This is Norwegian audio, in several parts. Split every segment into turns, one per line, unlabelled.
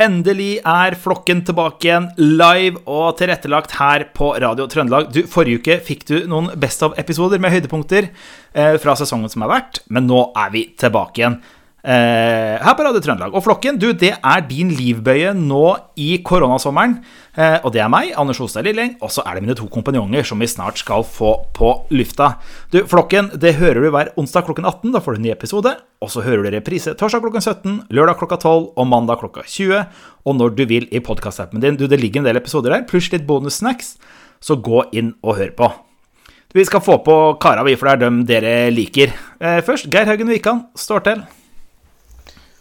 Endelig er flokken tilbake igjen, live og tilrettelagt her på Radio Trøndelag. Du, Forrige uke fikk du noen Best of-episoder med høydepunkter eh, fra sesongen som har vært, men nå er vi tilbake igjen. Eh, her på Radio Trøndelag. Og flokken, du, det er din livbøye nå i koronasommeren. Eh, og det er meg, Anders Hostad Lilleng, og så er det mine to kompanjonger som vi snart skal få på lufta. Du, Flokken, det hører du hver onsdag klokken 18. Da får du en ny episode. Og så hører du reprise torsdag klokken 17, lørdag klokka 12 og mandag klokka 20. Og når du vil i podkastappen din. Du, det ligger en del episoder der, pluss litt bonussnacks. Så gå inn og hør på. Vi skal få på kara, vi, for det er dem dere liker. Eh, først, Geir Haugen Wikan står til.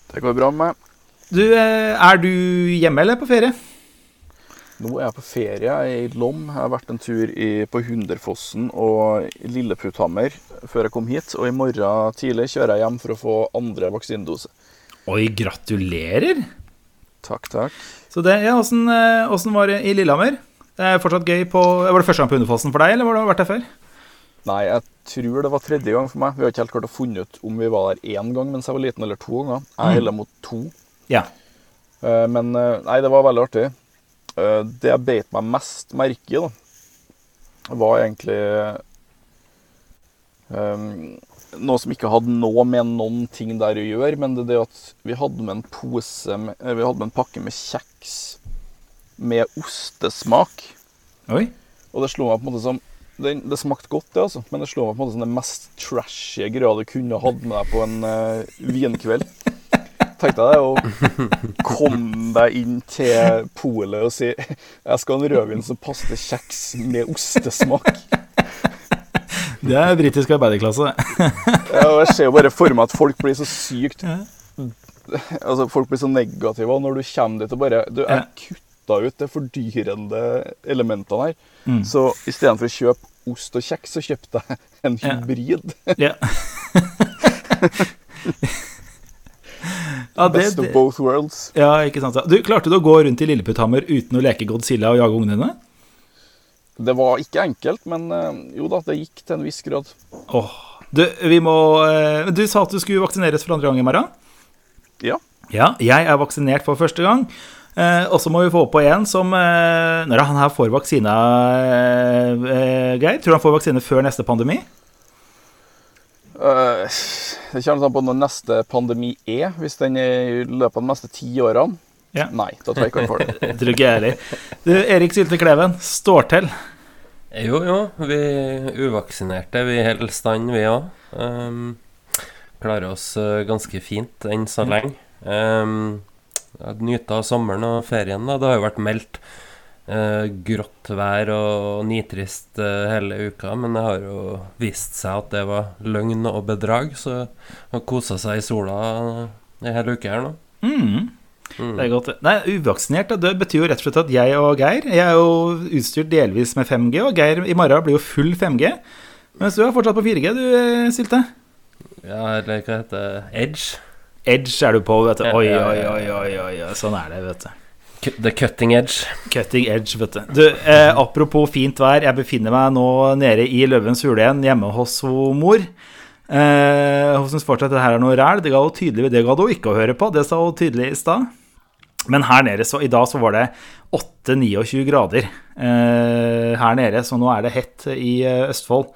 Det går bra med meg.
Du, eh, er du hjemme eller på ferie?
Nå er jeg på ferie jeg er i Lom. Jeg har vært en tur i, på Hunderfossen og Lilleputthammer før jeg kom hit. Og i morgen tidlig kjører jeg hjem for å få andre vaksinedose.
Oi, gratulerer.
Takk, takk.
Så det, ja, Åssen eh, var det i Lillehammer? Det er fortsatt gøy på Var det første gang på Hunderfossen for deg, eller har du vært der før?
Nei, jeg tror det var tredje gang for meg. Vi har ikke helt klart å funne ut om vi var der én gang mens jeg var liten, eller to ganger. Jeg heller mot to.
Ja.
Eh, Men eh, nei, det var veldig artig. Eh, Det jeg beit meg mest merke i, da, var egentlig um, noe som ikke hadde noe med noen ting der å gjøre, men det er det at vi hadde med en pose med, Vi hadde med en pakke med kjeks med ostesmak.
Oi.
Og det slo meg på en måte som Det, det smakte godt, det, altså. Men det slår meg på en måte som det mest trashy greia du kunne hatt med deg på en uh, vinkveld. Tenkte jeg det å komme deg inn til polet og si Jeg skal ha en rødvin som passer til kjeks med ostesmak.
Det er britisk arbeiderklasse.
Ja, jeg ser jo bare for meg at folk blir så sykt Altså, folk blir så negative når du kommer dit og bare Du, jeg kutta ut de fordyrende elementene her.
Mm.
Så istedenfor å kjøpe ost og kjeks, så kjøpte jeg en hybrid.
Ja. ja, det,
Best of both worlds.
ja, ikke sant. Du, Klarte du å gå rundt i Lilleputthammer uten å leke Godzilla og jage ungene dine?
Det var ikke enkelt, men eh, jo da, det gikk til en viss grad.
Åh, du, vi må eh, Du sa at du skulle vaksineres for andre gang i morgen?
Ja.
Ja, jeg er vaksinert for første gang. Eh, og så må vi få på en som eh, Når han her får vaksina, eh, Geir? Tror du han får vaksine før neste pandemi?
Eh, det kommer an på når neste pandemi er. Hvis den er i løpet av de neste ti årene.
Ja.
Nei, da tror jeg ikke han får det.
Tror ikke jeg heller. Du, Erik Sylte Kleven, står til.
Jo, jo, vi uvaksinerte, vi holder stand, vi òg. Um, klarer oss ganske fint enn så lenge. Um, Nyte av sommeren og ferien. da Det har jo vært meldt eh, grått vær og nitrist eh, hele uka, men det har jo vist seg at det var løgn og bedrag, så har kosa seg i sola en hel uke her nå.
Mm.
Mm.
Det er godt. Nei, uvaksinert, det betyr jo rett og slett at jeg og Geir Jeg er jo utstyrt delvis med 5G, og Geir i morgen blir jo full 5G. Mens du er fortsatt på 4G, du, eh, Sylte.
Ja, eller hva heter det? Edge?
Edge er du på, vet du. Oi, oi, oi, oi, oi. Sånn er det, vet du.
The cutting edge.
Cutting edge, vet du. du eh, apropos fint vær, jeg befinner meg nå nede i Løvens hule igjen, hjemme hos ho mor. Eh, hun syns fortsatt at det her er noe ræl. Det ga hun tydelig det ga hun ikke å høre på. Det sa hun tydelig i stad. Men her nede, så i dag så var det 8-29 grader eh, her nede, så nå er det hett i eh, Østfold.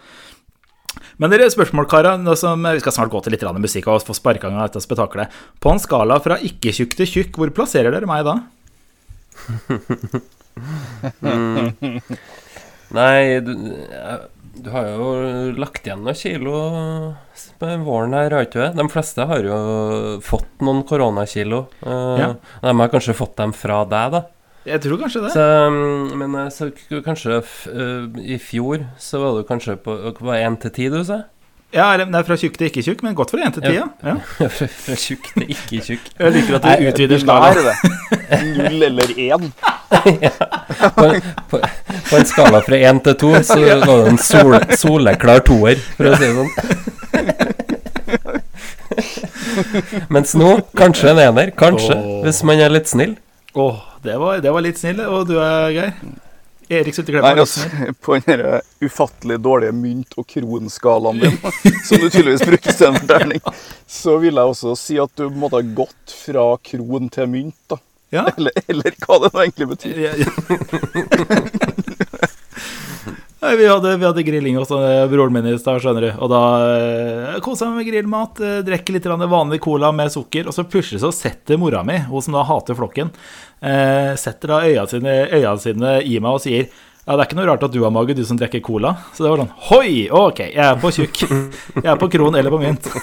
Men dere spørsmål, karer. Vi skal snart gå til litt musikk og få sparka gang dette spetakkelet. På en skala fra ikke-tjukk til tjukk, hvor plasserer dere meg da?
Nei, du, du har jo lagt igjen noen kilo på våren her, har ikke det? De fleste har jo fått noen koronakilo. Eh,
Ja.
De har kanskje fått dem fra deg, da.
Jeg tror kanskje det.
Så, mm, men eh, så kanskje eh, i fjor så var du kanskje på Var én til ti, du sa?
Ja, nei, det fra tjukk til ikke tjukk, men godt for 1 til 10, ja. ja.
fra fra tjukk til ikke tjukk.
Jeg liker at du utvider skalaen.
Null eller én.
På, på, på en skala fra én til to så var det en sol, soleklar toer, for å si det sånn. Mens nå kanskje en ener. Kanskje, hvis man er litt snill.
Åh, det var, det var litt snill. Og du er Geir? Erik
Nei, altså, på den der ufattelig dårlige mynt- og kronskalaen din, som du tydeligvis bruker istedenfor terning, så vil jeg også si at du måtte ha gått fra kron til mynt, da.
Ja.
Eller, eller hva det nå egentlig betyr.
Ja, ja. Nei, vi hadde, vi hadde grilling hos eh, broren min i stad, skjønner du. Og da eh, kosa jeg meg med grillmat, eh, drikker litt vanlig cola med sukker. Og så plutselig så setter mora mi, hun som da hater flokken, eh, setter da øya sine, øya sine i meg og sier ja, Det er ikke noe rart at du har mage, du som drikker cola. Så det var sånn Hoi! Ok, jeg er på tjukk. Jeg er på kron eller på mynt.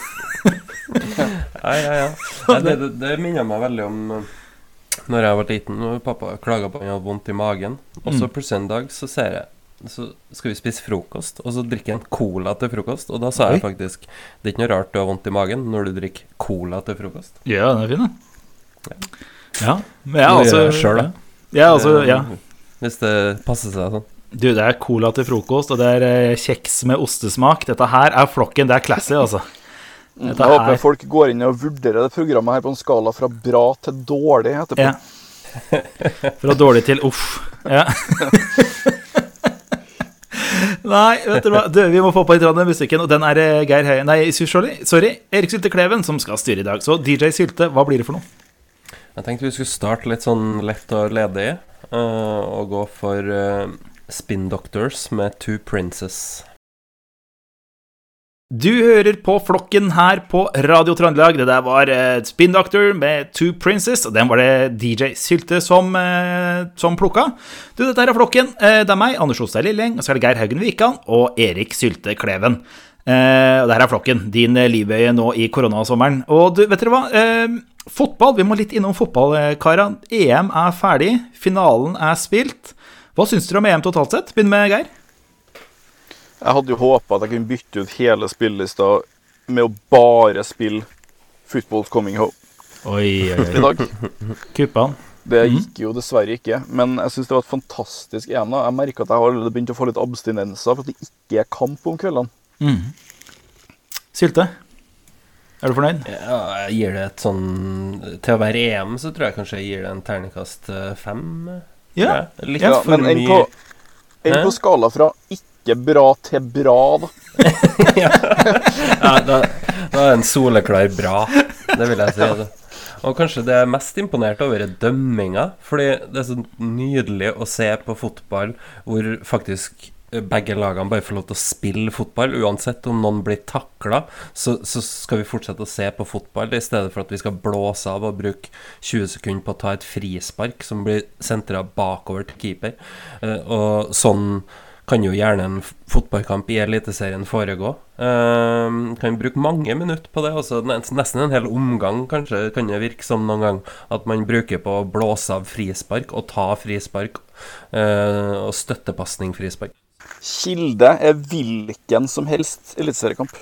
Ja, ja, ja. Det, det, det minner meg veldig om uh, Når jeg var liten og pappa klaga på at han hadde vondt i magen. Og så
Mm.
plutselig en dag så ser jeg Så skal vi spise frokost, og så drikker jeg en cola til frokost. Og da sa jeg
Oi.
faktisk Det er ikke noe rart du har vondt i magen når du drikker cola til frokost.
Ja, den er fin, da. Ja. Men jeg altså
Sjøl, da.
Jeg er altså, ja.
Hvis det passer seg sånn.
Du, det er cola til frokost, og det er eh, kjeks med ostesmak. Dette her er flokken. Det er classy, altså.
Jeg håper
her...
folk går inn og vurderer det programmet her på en skala fra bra til dårlig etterpå.
Ja. Fra dårlig til uff. Ja. Nei, vet du hva. Du, vi må få på litt av den musikken, og den er eh, Geir Høie Nei, sorry. Erik Sylte Kleven som skal styre i dag. Så DJ Sylte, hva blir det for noe?
Jeg tenkte vi skulle starte litt sånn lett og ledig, uh, og gå for uh, Spin Doctors med Two Princess.
Du hører på Flokken her på Radio Trøndelag. Det der var eh, Spin Doctor med Two Princes, og den var det DJ Sylte som, eh, som plukka. Du, dette her er Flokken. Eh, det er meg, Anders Ostad Lilleng, og så er det Geir Haugen Wikan og Erik Sylte Kleven. Eh, og det her er Flokken, din eh, livøye nå i koronasommeren. Og du, vet dere hva? Eh, fotball, vi må litt innom fotball, eh, kara. EM er ferdig, finalen er spilt. Hva syns dere om EM totalt sett? Begynn med Geir.
Jeg hadde jo håpa at jeg kunne bytte ut hele spillelista med å bare spille Football's Coming Home
Oi, oi,
i dag.
Kuppan.
Det gikk jo dessverre ikke, men jeg syns det var et fantastisk EM. da. Jeg merker at jeg har allerede begynt å få litt abstinenser for at det ikke er kamp om kveldene.
Mm. Sylte, er du fornøyd?
Ja, jeg gir det et sånn Til å være EM, så tror jeg kanskje jeg gir det en terningkast eh, fem. eh,
Ja.
Litt
Ja,
for
men enn
mye
på,
en
på skala fra ikke bra til bra, da.
ja, da, da er en soleklar bra, det vil jeg si. Ja. Og kanskje det jeg er mest imponert over, er dømminga. Fordi det er så nydelig å se på fotball hvor faktisk begge lagene bare får lov til å spille fotball. Uansett om noen blir takla, så, så skal vi fortsette å se på fotball i stedet for at vi skal blåse av og bruke 20 sekunder på å ta et frispark som blir sentra bakover til keeper. Eh, Og sånn kan jo gjerne en fotballkamp i Eliteserien foregå. Eh, kan bruke mange minutter på det. Også. nes- nesten en hel omgang kanskje kan det virke som noen gang at man bruker på å blåse av frispark og ta frispark uh, og støttepasning frispark.
Kilde er hvilken som helst eliteseriekamp.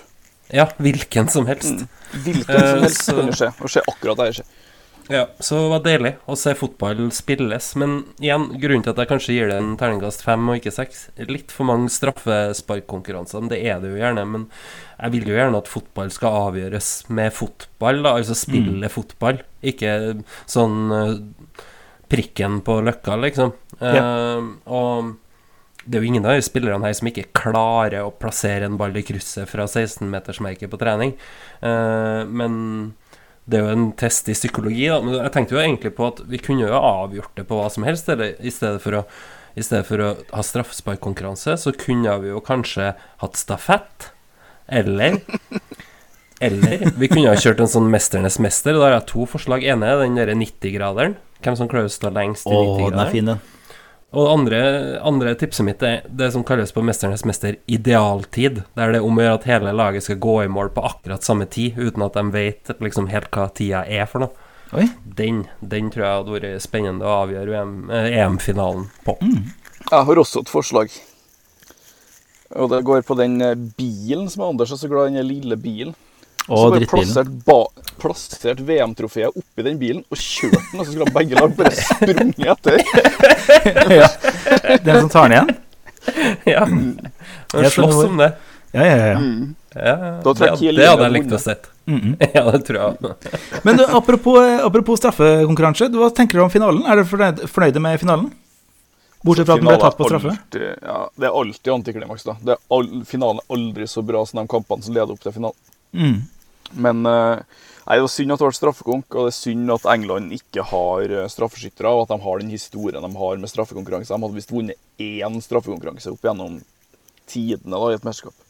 Ja, hvilken som helst.
Hvilken
Eh,
som helst
så-
kan jo skje. Og skje akkurat der det skjer.
Ja, så det var deilig å se fotball spilles. Men igjen, grunnen til at jeg kanskje gir det en terningkast fem og ikke seks Litt for mange straffesparkkonkurranser, det er det jo gjerne. Men jeg vil jo gjerne at fotball skal avgjøres med fotball, da, altså spille fotball. Ikke sånn eh, prikken på løkka, liksom. Eh, og det er jo ingen av de spillerne her som ikke klarer å plassere en ball i krysset fra 16-metersmerket på trening. Uh, men det er jo en test i psykologi, da. Men jeg tenkte jo egentlig på at vi kunne jo avgjort det på hva som helst, eller i stedet for å i stedet for å ha straffesparkkonkurranse, så kunne vi jo kanskje hatt stafett. Eller Eller vi kunne ha kjørt en sånn 'Mesternes mester'. Da har jeg to forslag. ene er den derre 90-graderen. Hvem som klarer å stå lengst i
Å, den er
90-graderen. Og det andre, andre tipset mitt er det som kalles på 'Mesternes mester' idealtid. Der det er om å gjøre at hele laget skal gå i mål på akkurat samme tid, uten at de vet liksom helt hva tida er for noe.
Oi.
Den, den tror jeg hadde vært spennende å avgjøre EM eh, EM-finalen på.
Jeg har også et forslag. Og det går på den eh, bilen som Anders er så glad i, den lille bilen.
Og
så bare plassert, ba plassert VM-trofeet oppi den bilen og kjørt den, og så skulle begge lag bare sprunget etter.
ja. Den som tar den igjen?
ja.
Jeg
slåss om det.
Ja, ja, ja.
Mm.
Ja, det, det hadde jeg likt å sett.
Mm -mm.
Ja, det tror jeg.
Men du, apropos, eh, apropos straffekonkurranse, hva tenker du om finalen? Er du fornøyd, fornøyde med finalen? Bortsett fra at den ble tatt på straffe?
alltid- Ja, det er alltid antiklimaks, da. Det er all, finalen er aldri så bra som de kampene som leder opp til finalen.
Mm.
Men eh, Nei, Det er synd at det ble straffekonk, og det er synd at England ikke har eh, straffeskyttere, og at de har den historien de har med straffekonkurranse. De hadde visst vunnet én straffekonkurranse opp gjennom tidene da, i et mesterskap.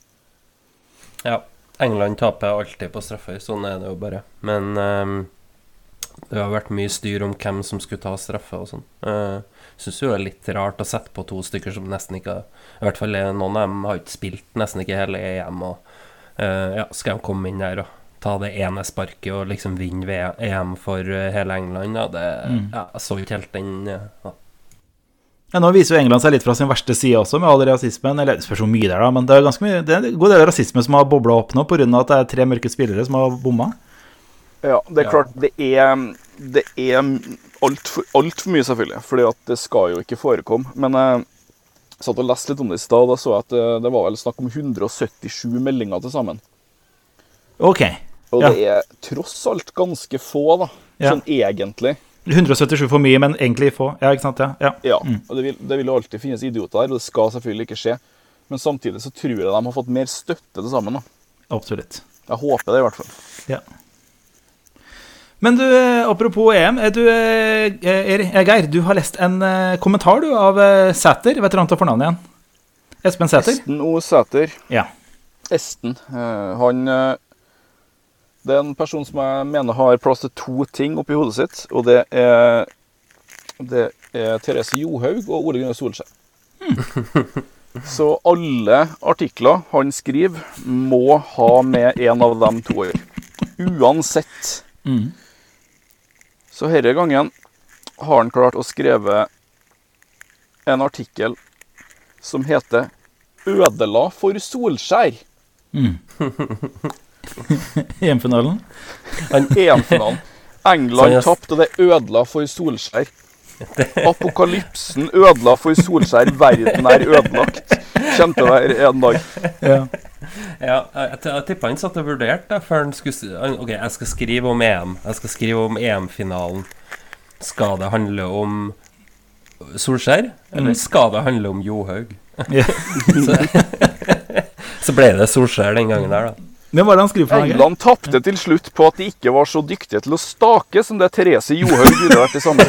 Ja. England taper alltid på straffer, sånn er det jo bare. Men ehm, det har vært mye styr om hvem som skulle ta straffe og sånn. Uh, Syns jo det er litt rart å sette på to stykker som nesten ikke har I hvert fall noen av dem har ikke spilt nesten ikke hele EM, og uh, ja, skal de komme inn der og ta det ene sparket og liksom vinne EM for eh, hele England, ja, det
Mm.
ja, Jeg så ikke helt den eh, ja.
Ja, nå viser jo England seg litt fra sin verste side også, med all rasismen. Eller det spørs hvor mye det er, da, men det er ganske mye Det er en god del rasisme som har bobla opp nå pga. at det er tre mørke spillere som har bomma.
Ja, det er
Ja.
klart Det er, det er altfor alt mye, selvfølgelig. fordi at det skal jo ikke forekomme. Men jeg satt og leste litt om det i stad. Da så jeg at det, det var vel snakk om 177 meldinger til sammen.
Ok.
Og
Ja.
det er tross alt ganske få, da.
Ja.
Sånn egentlig.
177 for mye, men egentlig få. Ja, ikke sant? Ja. ja.
Ja. Og det vil, det vil jo alltid finnes idioter der, og det skal selvfølgelig ikke skje. Men samtidig så tror jeg de har fått mer støtte til sammen. da.
Absolutt.
Jeg håper det, i hvert fall.
Ja. Men du, eh, apropos EM. Er Du, eh, eh, Geir, du har lest en kommentar du, av Sæter. Vet han tar fornavnet igjen? Espen Sæter?
Esten O. Sæter.
Ja.
Esten. han Det er en person som jeg mener har plass til to ting oppi hodet sitt, og det er Det er Therese Johaug og Ole Gunnar Solskjær. Så alle artikler han skriver, må ha med en av dem to å gjøre. Uansett.
Mm.
Så denne gangen har han klart å skrive en artikkel som heter 'Ødela for Solskjær'.
Mm. EM-finalen?
EM-finalen. England tapte, og det ødela for Solskjær. Apokalypsen ødela for Solskjær. Verden er ødelagt. Kommer til å være en dag.
Ja.
Ja, jeg, jeg tippa han satt og vurderte før han skulle OK, jeg skal skrive om EM. Jeg skal skrive om EM-finalen. Skal det handle om Solskjær, eller skal det handle om Johaug?
Ja.
så, så ble det Solskjær den gangen der, da.
Hvem var det han skriver for?
England tapte til slutt på at de ikke var så dyktige til å stake som det Therese Johaug ville vært i samme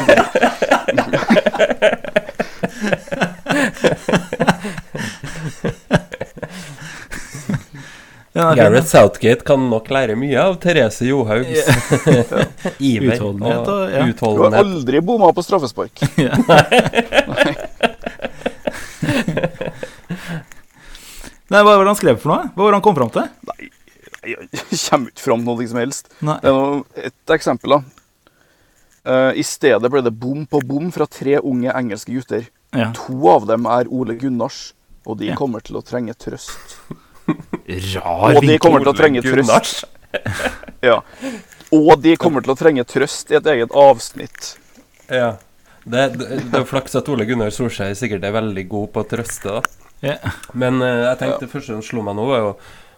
Gareth Southgate kan nok lære mye av Therese Johaugs iver
Utholdenhet
og
og- ja.
Du har aldri bomma på straffespark.
Nei, hva var det han skrev for noe? Hva var det han kom fram til?
Jeg kommer ikke fram noe som helst.
Nei.
Det er noe, et eksempel, da. Uh, I stedet ble det bom på bom fra tre unge engelske gutter.
Ja.
To av dem er Ole Gunnars, og de
Ja.
kommer til å trenge trøst.
Rar
Og de kommer til å trenge trøst. Ja. Og de kommer til å trenge trøst i et eget avsnitt.
Ja. Det, det, det er flaks at Ole Gunnar Solskjær sikkert er veldig god på å trøste, da.
Ja.
Men uh, jeg tenkte det første som slo meg nå, var jo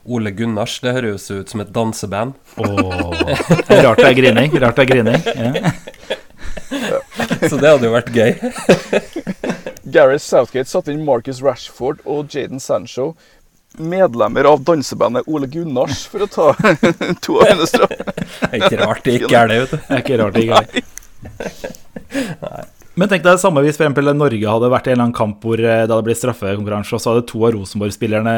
Ole Gunnars. Det høres ut som et danseband.
Åh, rart det er grining. Rart det er grining. Ja.
Så det hadde jo vært gøy.
Gareth Southgate satte inn Marcus Rashford og Jaden Sancho, medlemmer av dansebandet Ole Gunnars, for å ta to av hennes straffer.
Det er ikke rart det gikk er det, vet du.
Det er ikke rart det gikk er. Men tenk deg det samme hvis for eksempel Norge hadde vært i en eller annen kamp hvor eh, det hadde blitt straffekonkurranse, og så hadde to av Rosenborg-spillerne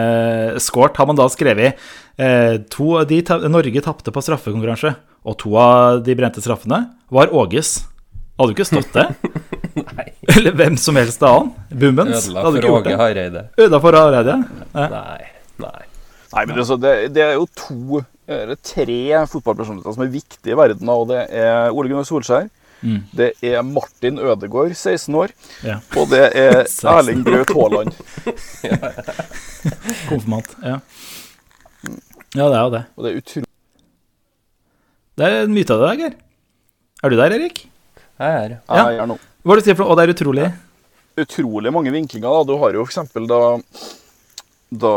skåret. Har man da skrevet eh, to av de Norge tapte på straffekonkurranse, og to av de brente straffene var Åges. Hadde du ikke stått det?
Nei.
Eller hvem som helst annen? Bummens?
Ødela for Åge? Hareide.
Ødela for Hareide? Ja.
Nei. Nei.
Nei, men det, det, det er jo to eller tre fotballpersonligheter som er viktige i verden, og det er Ole Gunnar Solskjær.
Mm.
Det er Martin Ødegaard, 16 år.
Ja.
Og det er
16
Erling Braut Haaland.
Konfirmant. Ja. ja, det er jo det.
Og det er utrolig
Det er en myte av det der, Geir. Er du der, Erik?
Jeg er her.
Ja.
jeg er nå.
Hva er det du sier for noe? Og det er utrolig.
Utrolig mange vinklinger. da. Du har jo f.eks. da Da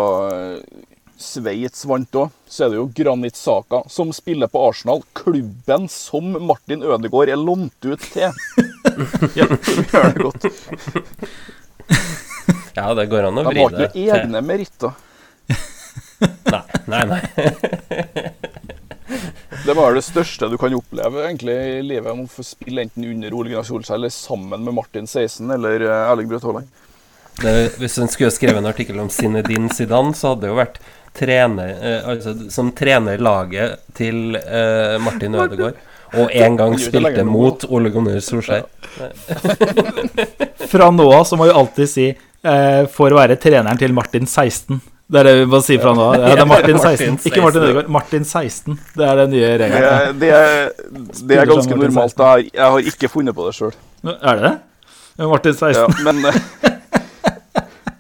Sveits vant òg, så er det jo Granit Saka som spiller på Arsenal. Klubben som Martin Ødegaard er lånt ut til. ja, de gjør det godt.
Ja, det går an å
De
vri
har
det
ikke egne meritter.
Nei, nei. nei.
Det var det største du kan oppleve egentlig i livet. Om å få spille enten under Ole Gunnar Solskjær eller sammen med Martin 16 eller eh, Erling Braut Haaland.
Det, hvis en skulle skrevet en artikkel om Zinedine Zidane, så hadde det jo vært trener, eh, altså, som trener laget til eh, Martin Ødegaard. Og en gang spilte mot Ole Gunnar Solskjær.
Fra nå av så må vi alltid si eh, for å være treneren til Martin 16. Det er det vi må si fra nå av. Ja, det er Martin 16. Ikke Martin Ødegaard. Martin 16. Det er den nye
Det,
regelen.
Det, det, er- det er ganske normalt. Jeg har, jeg har ikke funnet på det sjøl.
Er det det? Martin 16.
Ja, men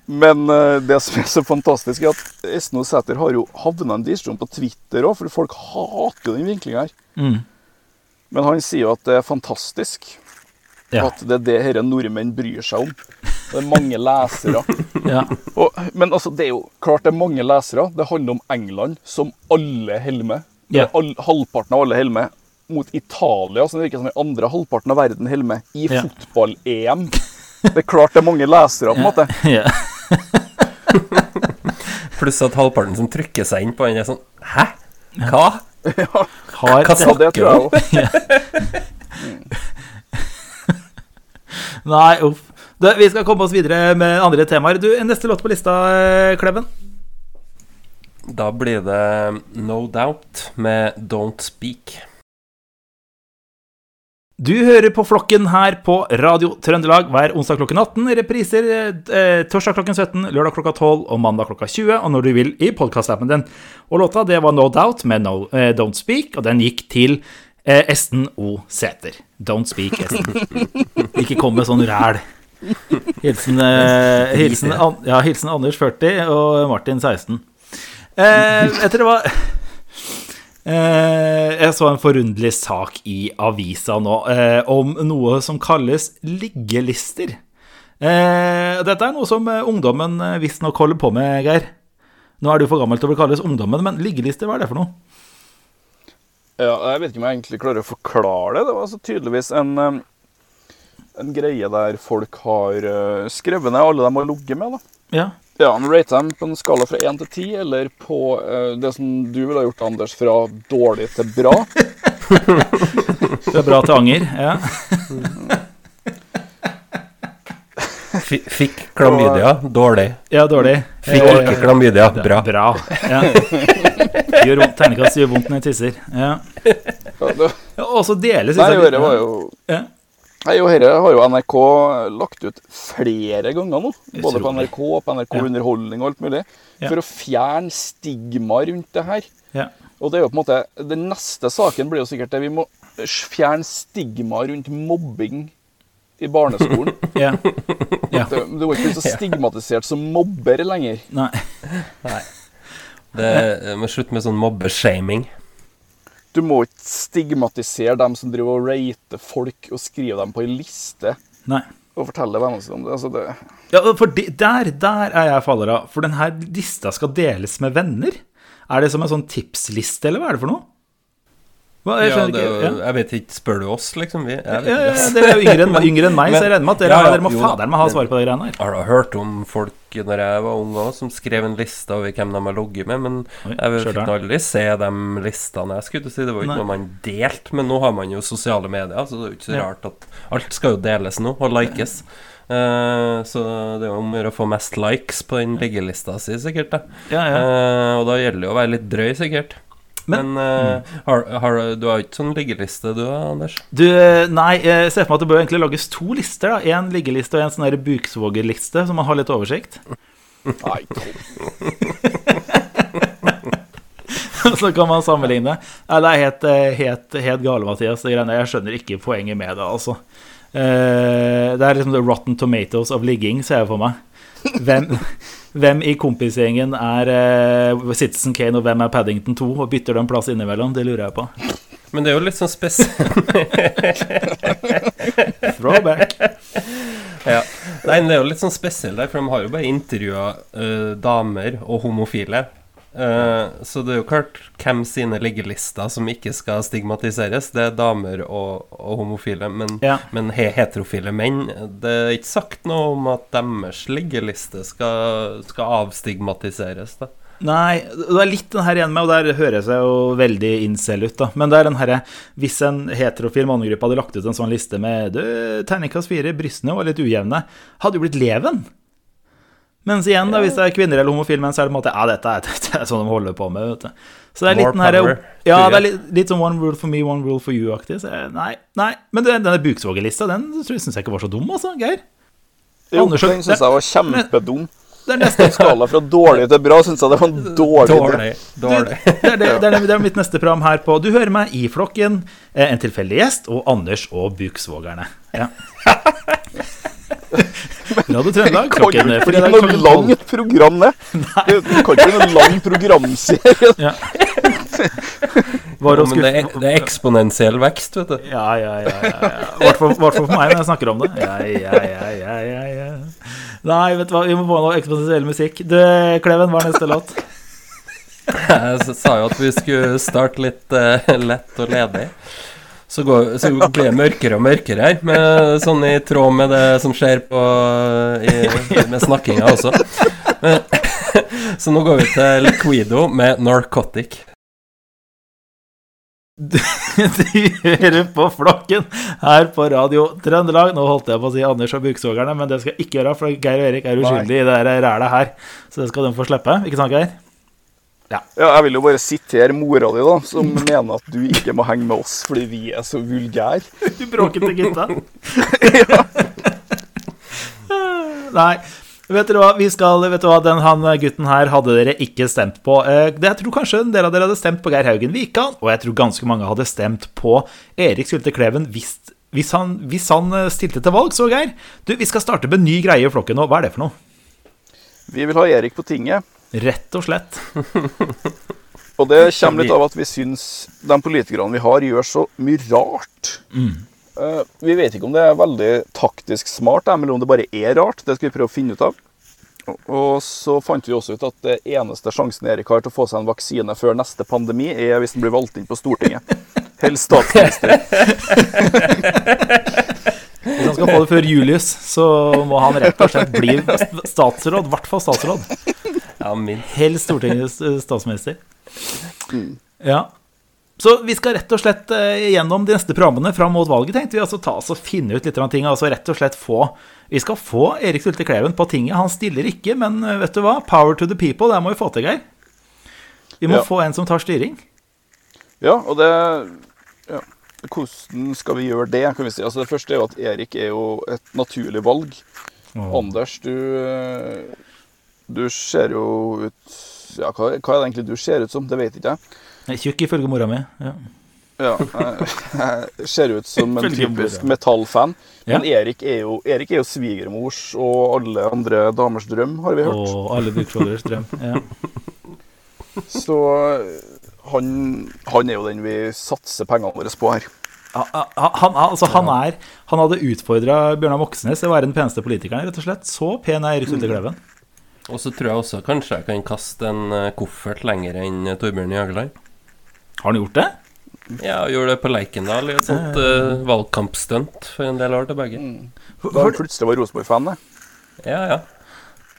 men eh, det som er så fantastisk, er at Esno Sæter har jo havna en diskusjon på Twitter òg, for folk hater jo den vinklinga her.
Mm.
Men han sier jo at det er fantastisk.
Ja.
At det er det disse nordmenn bryr seg om. Det er mange lesere.
Ja.
Og, men altså, det er jo klart det er mange lesere. Det handler om England, som alle holder med. Er all, halvparten av alle holder med. Mot Italia, som det virker som den andre halvparten av verden holder med. I
Ja.
fotball-EM. Det er klart det er mange lesere, på en måte.
Ja.
Pluss at halvparten som trykker seg inn på den, er sånn Hæ? Hva?
Har
Hva
snakker
Ja, det tror jeg òg.
Nei, uff. Du, vi skal komme oss videre med andre temaer. Du, Neste låt på lista, eh, Kleven?
Da blir det No Doubt med Don't Speak.
Du hører på Flokken her på Radio Trøndelag hver onsdag klokken 18. Repriser eh, torsdag klokken 17, lørdag klokka 12 og mandag klokka 20. Og når du vil i podkastappen din. Og låta det var No Doubt med no, eh, Don't Speak, og den gikk til eh, Esten O. Sæter. Don't Speak, Esten. Ikke kom med sånn ræl. Hilsen, eh, hilsen, ja, hilsen Anders 40 og Martin 16. Eh, etter det var jeg så en forunderlig sak i avisa nå eh, om noe som kalles liggelister. Eh, dette er noe som eh, ungdommen eh, visstnok holder på med, Geir. Nå er du for gammel til å bli kalles ungdommen, men liggelister, hva er det for noe?
Ja, jeg vet ikke om jeg egentlig klarer å forklare det. Det var altså tydeligvis en, en greie der folk har eh, skrevet ned alle de har ligget med. da.
Ja,
Ja, men Rate dem på en skala fra 1 til 10, eller på uh, det som du ville ha gjort, Anders, fra dårlig til bra.
Fra bra til anger. Ja.
Fi- Fikk klamydia. Dårlig.
ja, dårlig.
Fikk
ja,
ikke klamydia. Bra.
Bra. Ja. Gjør vondt, Terningkast gjør vondt når jeg tisser. Ja. Og så deles
nei, dette var jo
Ja.
Nei, og Dette har jo NRK lagt ut flere ganger nå. Både på NRK og på NRK
Ja.
Underholdning og alt mulig.
Ja.
For å fjerne stigma rundt det her.
Ja.
Og det er jo på en måte Den neste saken blir jo sikkert det. Vi må fjerne stigma rundt mobbing i barneskolen.
Ja. ja.
Du, det var ikke så stigmatisert som mobber lenger.
Nei.
Det må slutte med sånn mobbeshaming.
Du må ikke stigmatisere dem som driver og rater folk og skriver dem på ei liste
Nei.
og fortelle vennene sine om det. Altså det
Ja, for de, der, der er jeg faller av. For denne lista skal deles med venner. Er det som en sånn tipsliste, eller hva er det for noe? Hva, jeg
Ja, det,
ikke.
Jeg vet ikke, spør du oss, liksom? Vi,
Ja, dere er jo yngre enn, yngre enn meg, så jeg regner med at dere,
Men-
dere må fader meg ha svar på de greiene her.
Jeg har hørt om folk når jeg var ung òg, som skrev en liste over hvem de har ligget med, men
Oi,
jeg fikk aldri se de listene. Jeg skulle si Det var jo ikke
Nei.
noe man delte, men nå har man jo sosiale medier, så det er jo ikke så rart at alt skal jo deles nå, og likes. Uh, så det er jo om å få mest likes på den liggelista si, sikkert.
Ja, ja.
Uh, og da gjelder det å være litt drøy, sikkert.
Men-
Men, eh, har, har, du har ikke sånn liggeliste, du Anders?
Du, nei, jeg ser for meg at det bør egentlig lages to lister. da En liggeliste og en sånn buksvogerliste, så man har litt oversikt.
Nei,
så kan man sammenligne. Nei, det er helt, eh, helt, helt gale, Mathias. Det greiene. Jeg skjønner ikke poenget med det, altså. Eh, Det er liksom the rotten tomatoes of ligging, ser jeg for meg. Hvem, hvem i kompisgjengen er uh, Citizen Kane, og hvem er Paddington 2? Og bytter de plass innimellom? Det lurer jeg på.
Men det er jo litt sånn spesielt
Throwback.
ja. Nei, men det er jo litt sånn spesielt der, for de har jo bare intervjua uh, damer og homofile. Eh, så det er jo klart hvem sine liggelister som ikke skal stigmatiseres. Det er damer og, og homofile. Men,
Ja.
men he heterofile menn Det er ikke sagt noe om at deres liggeliste skal, skal avstigmatiseres. Da.
Nei, det er litt den her igjen med, og der høres jeg jo veldig incel ut, da. Men det er den herre Hvis en heterofil mannegruppe hadde lagt ut en sånn liste med du, terningkast fire, brystene var litt ujevne, hadde jo blitt leven. Mens igjen, da, hvis det er kvinner eller homofile menn, så er det på en måte Ja, dette er, dette er sånn de holder på med, vet du. Så det er litt
her,
Ja, det er litt, litt sånn one rule for me, one rule for you-aktig. Nei, nei. Men det, denne Buksvåger-lista, den syns jeg ikke var så dum, altså, Geir.
Jo,
Anders,
den syns jeg var kjempedum.
Det er neste
Skala fra dårlig til bra syns jeg det var en dårlig
Dårlig. Dårlig.
Det er, det, det, er, det er mitt neste program her på Du hører meg i flokken, eh, en tilfeldig gjest og Anders og Buksvågerne. Ja. Radio Trøndelag,
Kan
klokken
ikke bli
fredag
noe langt program, det. Det det kan ikke bli noen lang programserie.
Ja. Var
Ja, men det er, det er eksponentiell vekst, vet du.
Ja, ja, ja. ja, ja. I hvert fall for meg når jeg snakker om det. Ja, ja, ja, ja, ja, ja. Nei, vet du hva, vi må få noe eksponentiell musikk. Du, Kleven, hva er neste låt?
Jeg sa jo at vi skulle starte litt uh, lett og ledig. Så, går, så blir det mørkere og mørkere her, med, sånn i tråd med det som skjer på, i, med snakkinga også. Men, så nå går vi til Liquido med Narcotic.
Du hører på Flokken her på Radio Trøndelag. Nå holdt jeg på å si Anders og Buksvågerne, men det skal jeg ikke gjøre, for Geir og Erik er uskyldige i det rælet her. Så det skal de få slippe. Ikke sant, Geir?
Ja, jeg vil jo bare sitere mora di, da, som mener at du ikke må henge med oss fordi vi er så vulgære.
Du bråkete gutta. Nei. Vet dere hva, vi skal, vet du hva, den han gutten her hadde dere ikke stemt på. Eh, Jeg tror kanskje en del av dere hadde stemt på Geir Haugen Wikan, og jeg tror ganske mange hadde stemt på Erik Sylte Kleven hvis, hvis, han, hvis han eh, stilte til valg. Så, Geir, du, vi skal starte med en ny greie i flokken nå. Hva er det for noe?
Vi vil ha Erik på tinget.
Rett og slett.
Og det kommer litt av at vi syns de politikerne vi har, gjør så mye rart. Eh, vi vet ikke om det er veldig taktisk smart, eller om det bare er rart. Det skal vi prøve å finne ut av. Og så fant vi også ut at det eneste sjansen Erik har til å få seg en vaksine før neste pandemi, er hvis han blir valgt inn på Stortinget. Helst statsminister.
Hvis han skal få det før Julius, så må han rett og slett bli statsråd. I hvert fall statsråd.
Ja, minst.
Helst Stortingets eh, statsminister. Ja. Så vi skal rett og slett eh, gjennom de neste programmene fram mot valget, tenkte vi. Altså ta oss og finne ut litt av ting. Altså rett og slett få Vi skal få Erik Sulte Kleven på tinget. Han stiller ikke, men eh, vet du hva? Power to the people. Det må vi få til, Geir. Vi må
Ja.
få en som tar styring.
Ja, og det ja. Hvordan skal vi gjøre det? kan vi si? Altså Det første er jo at Erik er jo et naturlig valg. Anders, du Du ser jo ut Ja, hva, hva er det egentlig du ser ut som? Det vet ikke jeg.
Jeg er Tjukk ifølge mora mi. Ja.
Ja, jeg, jeg ser ut som en typisk
metallfan.
metallfan.
Ja.
Men Erik er jo, Erik er jo svigermors og alle andre damers drøm, har vi hørt.
Og alle buksholders drøm. Ja.
Så han, han er jo den vi satser pengene våre på her.
Han, altså, han, er, han hadde utfordra Bjørnar Moxnes til å være den peneste politikeren, rett og slett. Så pen er Erik Sylte Kleven.
Og så tror jeg også kanskje jeg kan kaste en eh, koffert lenger enn eh, Torbjørn Jagland.
Har han gjort det?
Ja, jeg gjorde det på Leikendal i et sånt uh, valgkampstunt for en del år tilbake.
Da han plutselig var Rosenborg-fan, det.
Ja, ja.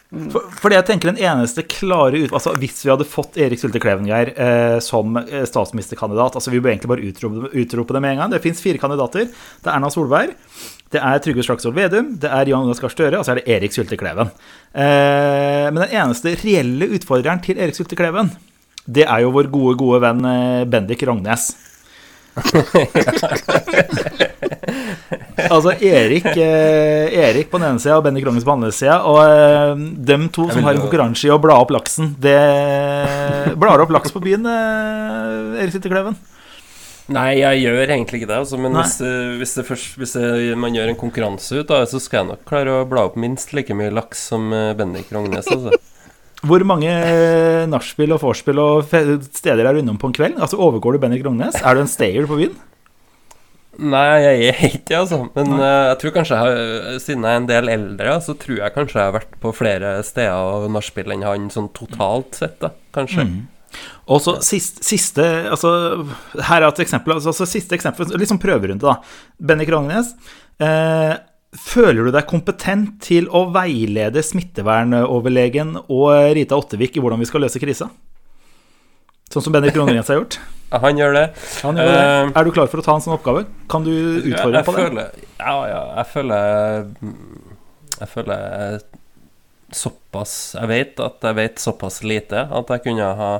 For, fordi jeg tenker den eneste klare ut... Altså Hvis vi hadde fått Erik Sylte Klevengeir eh, som eh, statsministerkandidat altså Vi bør egentlig bare utrope, utrope det med en gang. Det fins fire kandidater. Det er Erna Solberg, det er Trygve Slagsvold Vedum, det er Jan Jonas Gahr Støre, og så er det Erik Sylte Kleven. Eh, men den eneste reelle utfordreren til Erik Sylte Kleven, det er jo vår gode, gode venn eh, Bendik Rognes. altså Erik, eh, Erik på den ene sida og Benny Krongens på den andre sida. Og eh, dem to som har en konkurranse i å bla opp laksen, det blar opp laks på byen, eh, Erik Sylte
Nei, jeg gjør egentlig ikke det, altså, men hvis, hvis, det først, hvis det, man gjør en konkurranse ut av det, så skal jeg nok klare å bla opp minst like mye laks som Bendik Rognes. Altså.
Hvor mange nachspiel og vorspiel og steder er du innom på en kveld? Altså Overgår du Bendik Rognes? Er du en stayer på byen?
Nei, jeg er ikke altså. Men uh, jeg tror kanskje, jeg, har- siden jeg er en del eldre, så tror jeg kanskje jeg har vært på flere steder og nachspiel enn han sånn totalt sett, da. Kanskje.
Og så siste, siste altså, Her er et eksempel. Altså, altså, siste eksempel Litt sånn prøverunde, da. Benny Krognes. Eh, Føler du deg kompetent til å veilede smittevernoverlegen og Rita Ottevik i hvordan vi skal løse krisa? Sånn som Bendik Rongrens har gjort?
Han gjør det.
Han gjør det.
Uh,
Er du klar for å ta en sånn oppgave? Kan du utfordre
jeg,
på det?
føler, Ja, ja, jeg føler Jeg føler såpass Jeg vet at jeg vet såpass lite at jeg kunne ha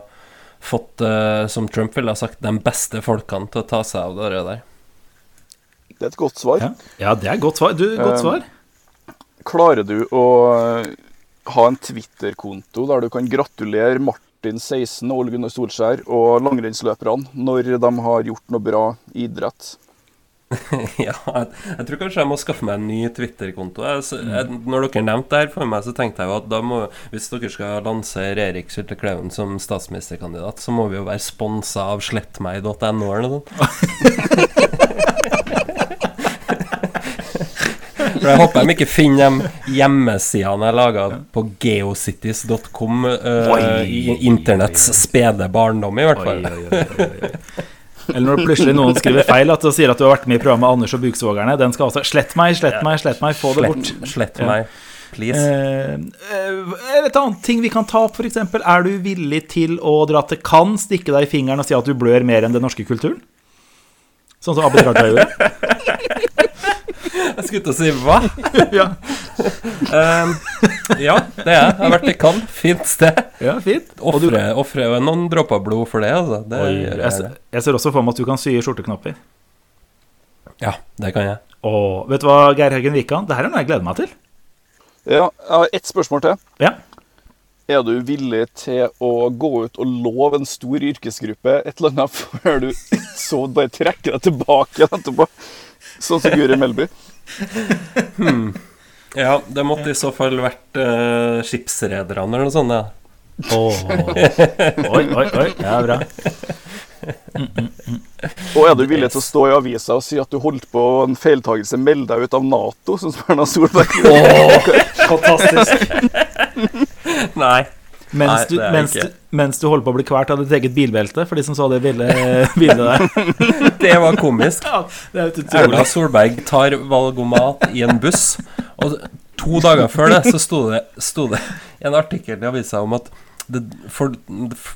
fått, uh, som Trump ville ha sagt, de beste folkene til å ta seg av det der.
Det er et godt svar.
Ja. ja, det er et godt svar. Du, godt
Eh,
svar.
Klarer du å ha en Twitter-konto der du kan gratulere Martin 16 og Ole Gunnar Solskjær og langrennsløperne når de har gjort noe bra i idrett?
ja, jeg, jeg tror kanskje jeg må skaffe meg en ny Twitter-konto. Jeg, når dere nevnte det her for meg, så tenkte jeg jo at må, hvis dere skal lansere Erik Sylte Kleven som statsministerkandidat, så må vi jo være sponsa av slettmeg.no eller noe sånt. For jeg håper de ikke finner de hjemmesidene jeg laga på geocities.com uh, i internetts spede barndom, i hvert fall.
Oi, oi, oi, oi. Eller når plutselig noen skriver feil at og sier at du har vært med i programmet Anders og Buksvågerne. Den skal altså Slett meg, slett meg, slett meg, få det bort.
Slett, meg, please.
Eh, eh, et annet ting vi kan ta opp, f.eks. Er du villig til å dra til Cannes, stikke deg i fingeren og si at du blør mer enn den norske kulturen? Sånn som Abid Raja gjorde?
Jeg skulle til å si hva?
ja.
Um, ja, det er jeg. Jeg har vært i Cannes. Fint sted.
ja, fint. Ofre, du-
Ofre noen dråper blod for det, altså. Det
Oi,
gjør
jeg,
jeg.
ser- jeg ser også for meg at du kan sy i skjorteknapper.
Ja, det kan jeg.
Og vet du hva, Geir Haugen Wikan, det her er noe jeg gleder meg til.
Ja, jeg har ett spørsmål til.
Ja.
Er du villig til å gå ut og love en stor yrkesgruppe et eller annet før du så bare trekker deg tilbake etterpå? Sånn som Guri Melby.
Ja, det måtte i så fall vært uh, skipsrederne eller noe sånt. Ja.
Oh. Oi, oi, oi. er bra.
Og er du villig til å stå i avisa og si at du holdt på en feiltagelse, meld deg ut av Nato, som Erna Solberg gjorde?
Fantastisk.
Nei.
Mens
Nei,
du, mens, du, mens du holder på å bli kvalt av ditt eget bilbelte, for de som så det bildet, bildet der.
Det var komisk.
Ja, det er
Erna. Solberg tar valgomat i en buss, og to dager før det så sto det, sto det en artikkel i avisa om at det, for,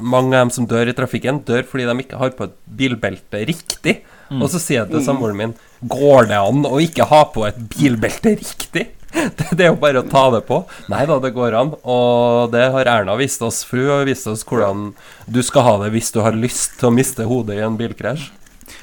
mange av dem som dør i trafikken, dør fordi de ikke har på et bilbelte riktig. Og så sier jeg til samboeren min Går det an å ikke ha på et bilbelte riktig? Det, er jo bare å ta det på. Nei da, det går an. Og det har Erna vist oss. fru, og har vist oss hvordan du skal ha det hvis du har lyst til å miste hodet i en bilkrasj.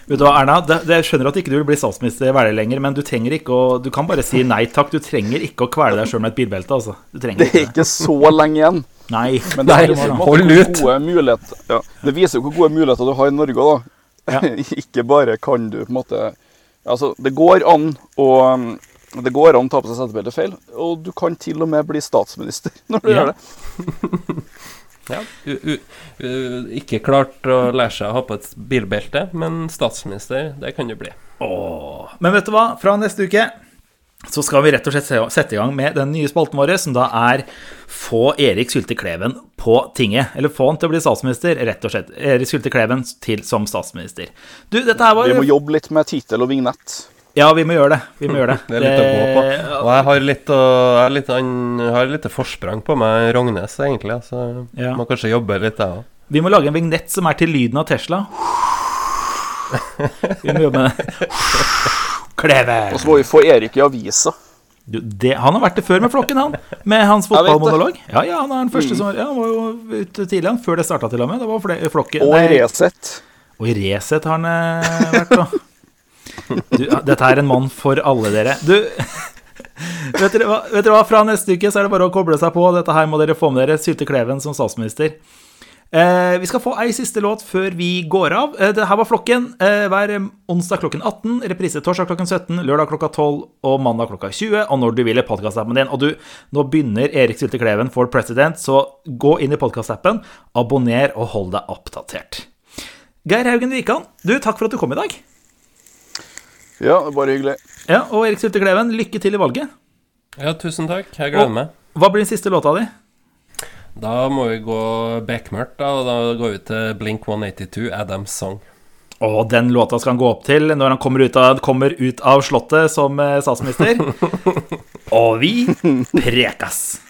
Vet du hva, Erna, det, det, jeg skjønner at ikke du vil bli statsminister veldig lenger, men du trenger ikke å Du kan bare si nei takk. Du trenger ikke å kvele deg sjøl med et bilbelte, altså. Du trenger
Det er
ikke det.
så lenge igjen.
Nei.
Men det,
Nei,
på en
hold ut.
Ja, det viser jo hvor gode muligheter du har i Norge òg, da.
Ja.
ikke bare kan du på en måte Altså, det går an å um, det går an å ta på seg setebeltet feil, og du kan til og med bli statsminister når du
Ja.
gjør det.
Ja, u, u, u, ikke klart å lære seg å ha på et bilbelte, men statsminister, det kan du bli.
Åh. Men vet du hva? Fra neste uke så skal vi rett og slett sette i gang med den nye spalten vår, som da er Få Erik Sylte Kleven på tinget. Eller få han til å bli statsminister, rett og slett. Erik Sylte Kleven til som statsminister. Du, dette her var
Vi må jobbe litt med tittel og vignett.
Ja, vi må gjøre det. Vi må gjøre det.
Det er litt å gå på. Og jeg har litt, å, jeg litt, an- jeg har litt forsprang på meg Rognes, egentlig. Så
Ja.
må kanskje jobbe litt, jeg òg.
Vi må lage en vignett som er til lyden av Tesla. Vi må jobbe med det. Kleve.
Og så må vi få Erik i avisa.
Du, det, han har vært det før med flokken, han. Med hans fotballmonolog. Ja, ja, han er den første som ja, Han var jo ute tidlig, han. Før det starta til og med. Det var flokken.
Og
i
Resett.
og i Resett har han eh, vært, da. Du, dette er en mann for alle dere. Du, vet dere, hva, vet dere hva? Fra neste uke så er det bare å koble seg på. Dette her må dere få med dere. Sylte Kleven som statsminister. Eh, vi skal få ei siste låt før vi går av. Eh, det her var Flokken. Eh, hver onsdag klokken 18, reprise torsdag klokken 17, lørdag klokka 12 og mandag klokka 20. Og når du vil i podkastappen din. Og du, nå begynner Erik Sylte Kleven for president, så gå inn i podkastappen, abonner og hold deg oppdatert. Geir Haugen Wikan, du, takk for at du kom i dag.
Ja, bare hyggelig.
Ja, Og Erik Sulte Kleven, lykke til i valget.
Ja, tusen takk. Jeg gleder meg.
Hva blir den siste låta di?
Da må vi gå bekmørkt, da. Og da går vi til Blink 182, Adams Song.
Og den låta skal han gå opp til når han kommer ut av, kommer ut av slottet som eh, statsminister. Og vi prekas!